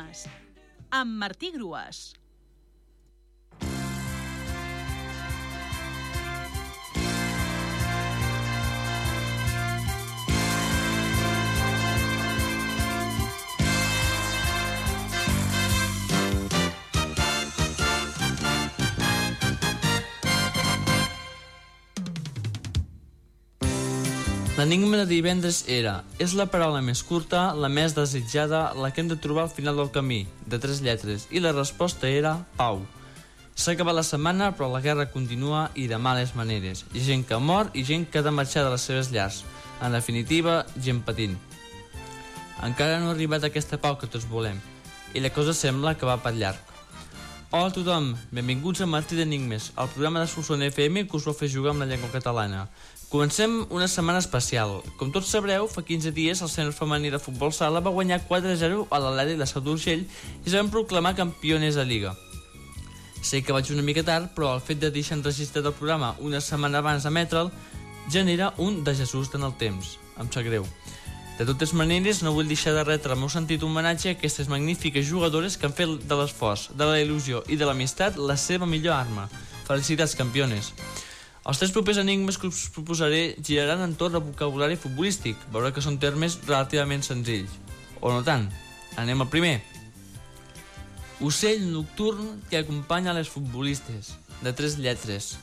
enigmes amb Martí Grues. L'enigma de divendres era és la paraula més curta, la més desitjada, la que hem de trobar al final del camí, de tres lletres, i la resposta era pau. S'ha acabat la setmana, però la guerra continua i de males maneres. Hi ha gent que mor i gent que ha de marxar de les seves llars. En definitiva, gent patint. Encara no ha arribat aquesta pau que tots volem, i la cosa sembla que va per llarg. Hola a tothom, benvinguts a Martí d'Enigmes, el programa de Solsona FM que us vol fer jugar amb la llengua catalana. Comencem una setmana especial. Com tots sabreu, fa 15 dies el sènior femení de futbol sala va guanyar 4-0 a l'Atlètic de Sau d'Urgell i es van proclamar campiones de Liga. Sé que vaig una mica tard, però el fet de deixar enregistrat el programa una setmana abans d'emetre'l genera un de Jesús en el temps. Em sap greu. De totes maneres, no vull deixar de retre el meu sentit homenatge a aquestes magnífiques jugadores que han fet de l'esforç, de la il·lusió i de l'amistat la seva millor arma. Felicitats, campiones! Els tres propers enigmes que us proposaré giraran entorn al vocabulari futbolístic. Veureu que són termes relativament senzills. O no tant. Anem al primer. Ocell nocturn que acompanya les futbolistes. De tres lletres.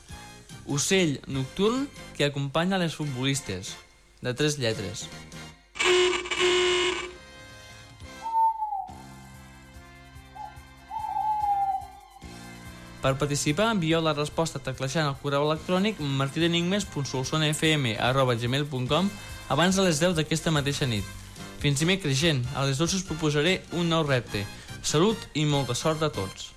Ocell nocturn que acompanya les futbolistes. De tres lletres. Per participar, envieu la resposta teclejant el correu electrònic martidenigmes.solsonafm.gmail.com abans de les 10 d'aquesta mateixa nit. Fins dimecres, gent, a les 12 us proposaré un nou repte. Salut i molta sort a tots.